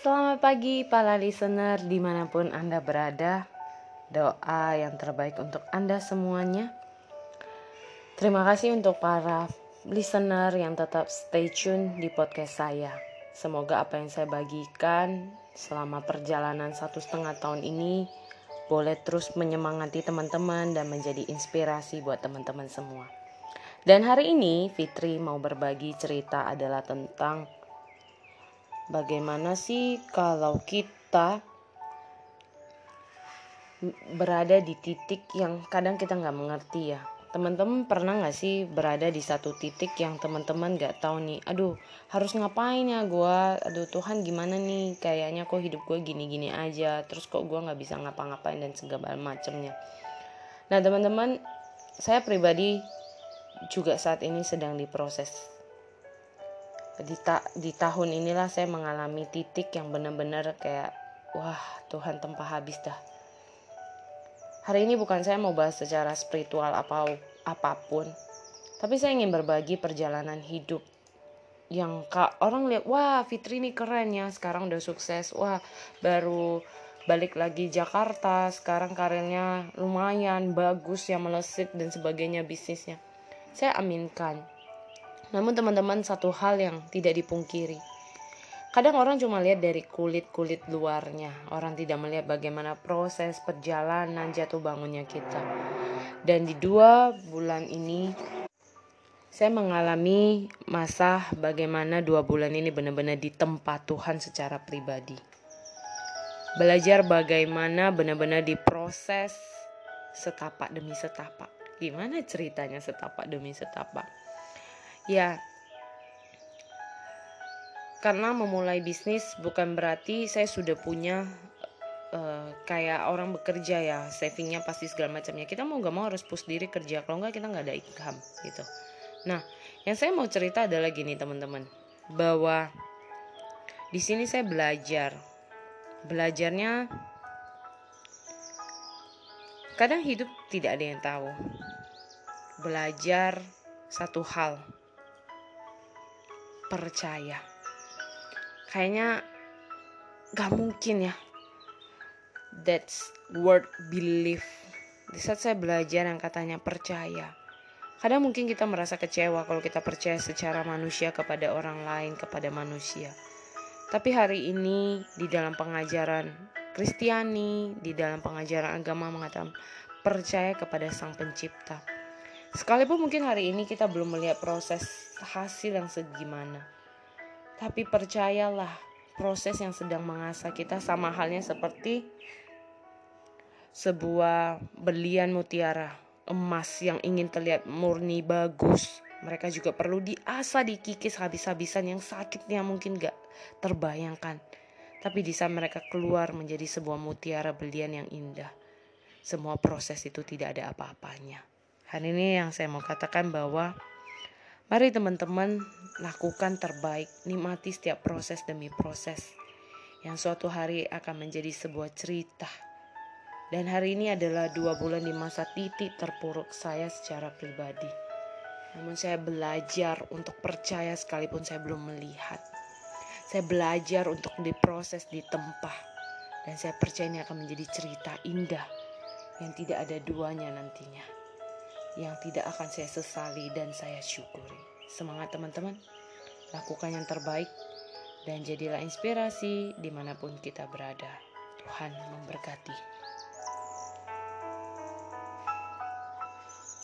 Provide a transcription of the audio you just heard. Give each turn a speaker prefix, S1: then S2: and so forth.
S1: Selamat pagi para listener di mana pun Anda berada. Doa yang terbaik untuk Anda semuanya. Terima kasih untuk para listener yang tetap stay tune di podcast saya. Semoga apa yang saya bagikan selama perjalanan satu setengah tahun ini Boleh terus menyemangati teman-teman dan menjadi inspirasi buat teman-teman semua. Dan hari ini Fitri mau berbagi cerita adalah tentang bagaimana sih kalau kita berada di titik yang kadang kita nggak mengerti ya. Teman-teman pernah nggak sih berada di satu titik yang teman-teman nggak tahu nih, aduh harus ngapain ya gue, aduh Tuhan gimana nih, kayaknya kok hidup gue gini-gini aja, terus kok gue nggak bisa ngapa-ngapain dan segala macemnya. Nah teman-teman, saya pribadi juga saat ini sedang diproses. Di, ta di tahun inilah saya mengalami titik yang benar-benar kayak wah Tuhan tempat habis dah. Hari ini bukan saya mau bahas secara spiritual apa apa pun, tapi saya ingin berbagi perjalanan hidup yang kak orang lihat wah Fitri ini keren ya sekarang udah sukses wah baru balik lagi Jakarta sekarang karirnya lumayan bagus ya melesit dan sebagainya bisnisnya saya aminkan. Namun teman-teman satu hal yang tidak dipungkiri. Kadang orang cuma lihat dari kulit-kulit luarnya. Orang tidak melihat bagaimana proses perjalanan jatuh bangunnya kita. Dan di dua bulan ini saya mengalami masa bagaimana dua bulan ini benar-benar ditempa Tuhan secara pribadi. Belajar bagaimana benar-benar diproses setapak demi setapak Gimana ceritanya setapak demi setapak? Ya, karena memulai bisnis bukan berarti saya sudah punya uh, kayak orang bekerja ya savingnya pasti segala macamnya. Kita mau gak mau harus push diri kerja. Kalau nggak kita nggak ada income gitu. Nah yang saya mau cerita adalah gini teman-teman. Bahwa di sini saya belajar. Belajarnya kadang hidup tidak ada yang tahu. Belajar satu hal percaya. Kayaknya gak mungkin ya. That's word belief. Di saat saya belajar yang katanya percaya kadang mungkin kita merasa kecewa kalau kita percaya secara manusia kepada orang lain kepada manusia. Tapi hari ini di dalam pengajaran Kristiani di dalam pengajaran agama mengatakan percaya kepada Sang Pencipta Sekalipun mungkin hari ini kita belum melihat proses hasil yang segimana. Tapi percayalah, proses yang sedang mengasah kita sama halnya seperti sebuah berlian mutiara emas yang ingin terlihat murni bagus. Mereka juga perlu diasah, dikikis habis-habisan yang sakitnya mungkin gak terbayangkan. Tapi di saat mereka keluar menjadi sebuah mutiara berlian yang indah. Semua proses itu tidak ada apa-apanya. Hari ini yang saya mau katakan bahwa mari teman-teman lakukan terbaik, nikmati setiap proses demi proses yang suatu hari akan menjadi sebuah cerita. Dan hari ini adalah dua bulan di masa titik terpuruk saya secara pribadi. Namun saya belajar untuk percaya sekalipun saya belum melihat. Saya belajar untuk diproses, ditempah. Dan saya percaya ini akan menjadi cerita indah yang tidak ada duanya nantinya yang tidak akan saya sesali dan saya syukuri. Semangat teman-teman, lakukan yang terbaik dan jadilah inspirasi di mana pun kita berada. Tuhan memberkati.